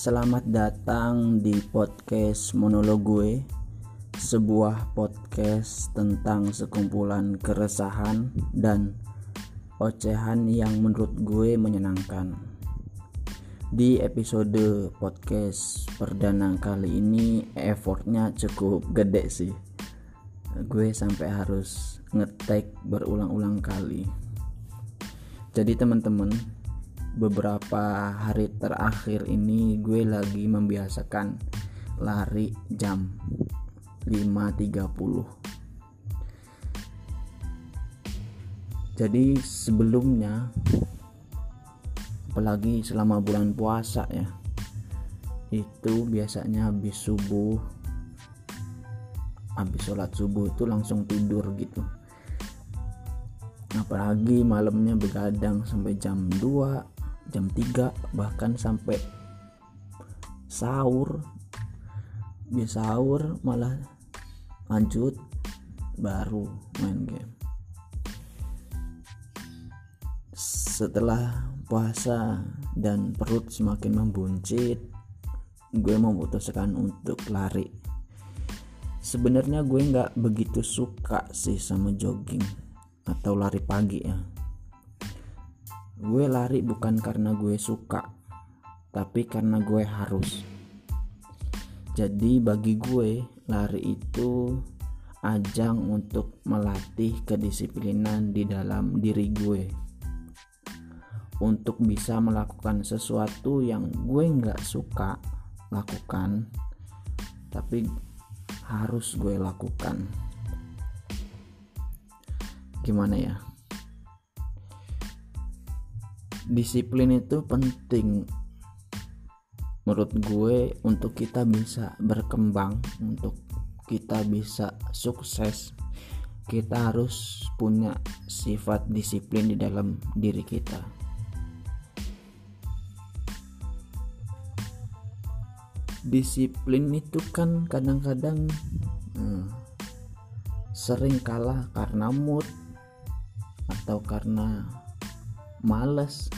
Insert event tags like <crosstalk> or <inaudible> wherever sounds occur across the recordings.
Selamat datang di podcast monolog gue Sebuah podcast tentang sekumpulan keresahan dan ocehan yang menurut gue menyenangkan. Di episode podcast perdana kali ini effortnya cukup gede sih. Gue sampai harus ngetek berulang-ulang kali. Jadi teman-teman beberapa hari terakhir ini gue lagi membiasakan lari jam 5.30 jadi sebelumnya apalagi selama bulan puasa ya itu biasanya habis subuh habis sholat subuh itu langsung tidur gitu. Apalagi malamnya begadang sampai jam 2 jam 3 bahkan sampai sahur. Bisa sahur malah lanjut baru main game. Setelah puasa dan perut semakin membuncit gue memutuskan untuk lari. Sebenarnya gue nggak begitu suka sih sama jogging atau lari pagi ya gue lari bukan karena gue suka tapi karena gue harus. Jadi bagi gue lari itu ajang untuk melatih kedisiplinan di dalam diri gue. Untuk bisa melakukan sesuatu yang gue nggak suka lakukan tapi harus gue lakukan. Gimana ya disiplin itu penting. Menurut gue untuk kita bisa berkembang untuk kita bisa sukses kita harus punya sifat disiplin di dalam diri kita. Disiplin itu kan kadang-kadang hmm, sering kalah karena mood atau karena males.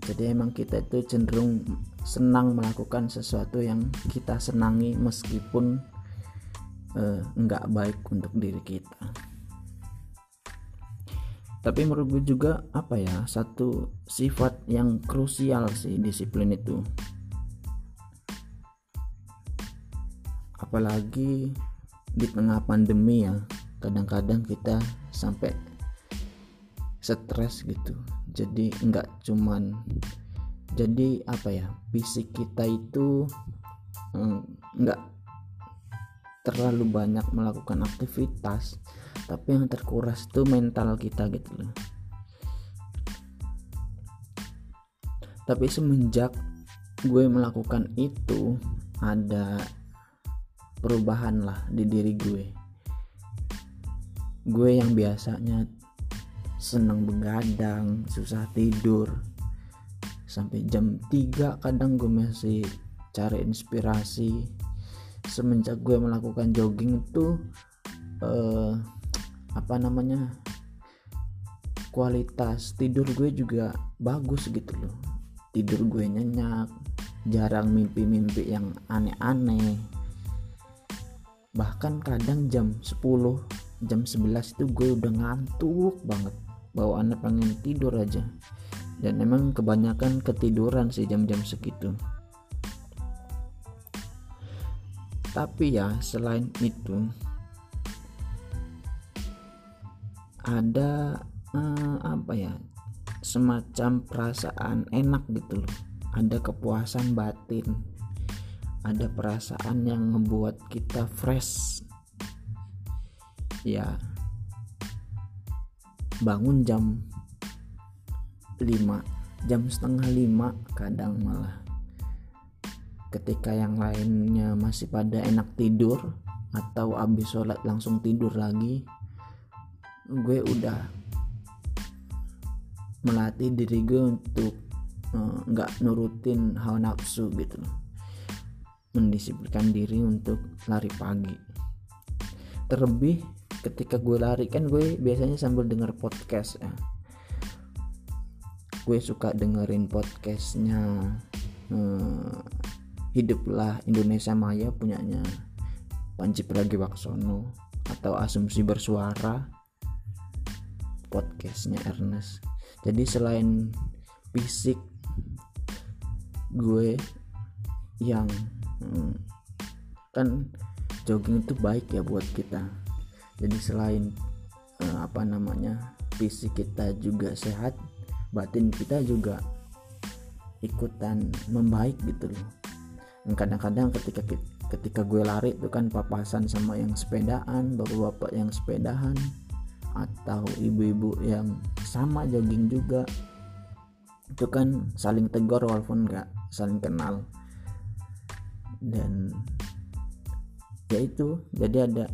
Jadi emang kita itu cenderung senang melakukan sesuatu yang kita senangi meskipun uh, nggak baik untuk diri kita. Tapi menurut gue juga apa ya satu sifat yang krusial sih disiplin itu. Apalagi di tengah pandemi ya kadang-kadang kita sampai stres gitu. Jadi nggak cuman jadi apa ya fisik kita itu mm, nggak terlalu banyak melakukan aktivitas tapi yang terkuras itu mental kita gitu loh. Tapi semenjak gue melakukan itu ada perubahan lah di diri gue. Gue yang biasanya senang begadang susah tidur. Sampai jam 3 kadang gue masih cari inspirasi. Semenjak gue melakukan jogging itu eh, apa namanya kualitas tidur gue juga bagus gitu loh. Tidur gue nyenyak jarang mimpi-mimpi yang aneh-aneh. Bahkan kadang jam 10 jam 11 itu gue udah ngantuk banget bawaannya pengen tidur aja. Dan emang kebanyakan ketiduran sih jam-jam segitu. Tapi ya selain itu ada eh, apa ya semacam perasaan enak gitu loh. Ada kepuasan batin. Ada perasaan yang membuat kita fresh. Ya bangun jam 5 jam setengah 5 kadang malah. Ketika yang lainnya masih pada enak tidur atau abis sholat langsung tidur lagi gue udah melatih diri gue untuk eh, nggak uh, nurutin hawa nafsu gitu. Mendisiplinkan diri untuk lari pagi. Terlebih ketika gue lari kan gue biasanya sambil denger podcast ya. Gue suka dengerin podcastnya eh, hiduplah Indonesia Maya punyanya Panji Pragiwaksono atau asumsi bersuara podcastnya Ernest. Jadi selain fisik gue yang hmm, kan jogging itu baik ya buat kita jadi selain eh, apa namanya fisik kita juga sehat batin kita juga ikutan membaik gitu loh. Dan kadang-kadang ketika ketika gue lari itu kan papasan sama yang sepedaan bapak-bapak yang sepedahan atau ibu-ibu yang sama jogging juga. Itu kan saling tegur walaupun nggak saling kenal. Dan ya itu jadi ada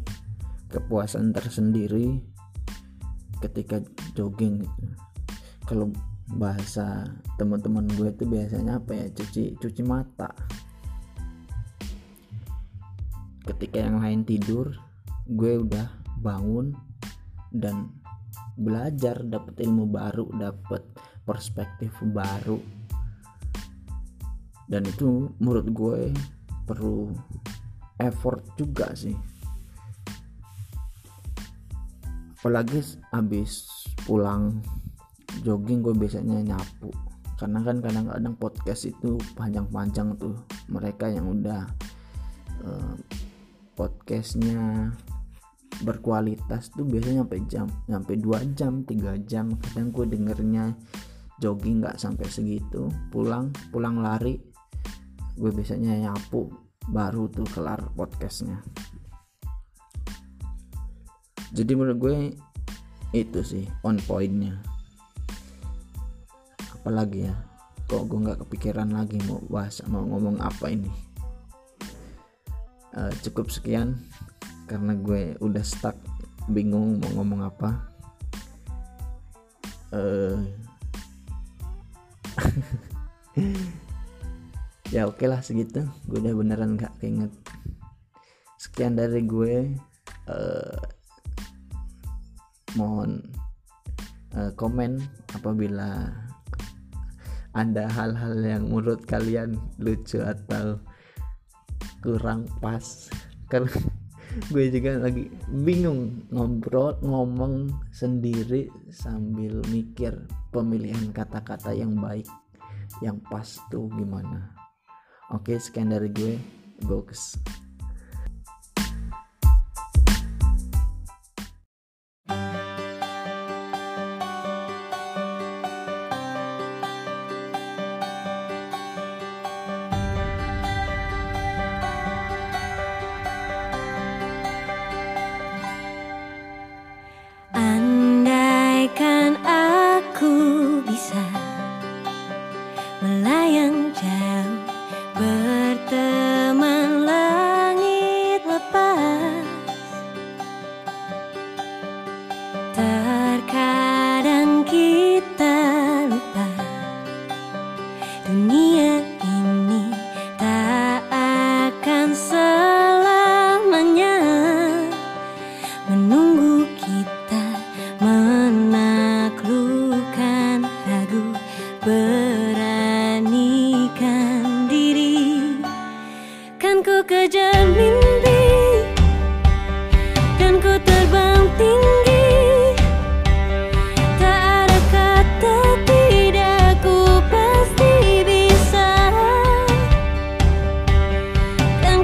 kepuasan tersendiri ketika jogging gitu. Kalau bahasa teman-teman gue itu biasanya apa ya? Cuci cuci mata. Ketika yang lain tidur gue udah bangun dan belajar dapat ilmu baru dapat perspektif baru. Dan itu menurut gue perlu effort juga sih apalagi habis pulang jogging gue biasanya nyapu. Karena kan kadang-kadang podcast itu panjang-panjang tuh mereka yang udah uh, podcastnya berkualitas tuh biasanya sampai jam sampai 2 jam 3 jam. Kadang gue dengernya jogging nggak sampai segitu. Pulang pulang lari gue biasanya nyapu baru tuh kelar podcastnya jadi menurut gue itu sih on pointnya. Apalagi ya kok gue nggak kepikiran lagi mau bahas mau ngomong apa ini. Uh, cukup sekian karena gue udah stuck bingung mau ngomong apa. Uh, <laughs> ya oke okay lah segitu. Gue udah beneran gak keinget. Sekian dari gue. Uh, mohon uh, komen apabila ada hal-hal yang menurut kalian lucu atau kurang pas. <laughs> Karena gue juga lagi bingung ngobrol ngomong sendiri sambil mikir pemilihan kata-kata yang baik yang pas tuh gimana. Oke sekian dari gue box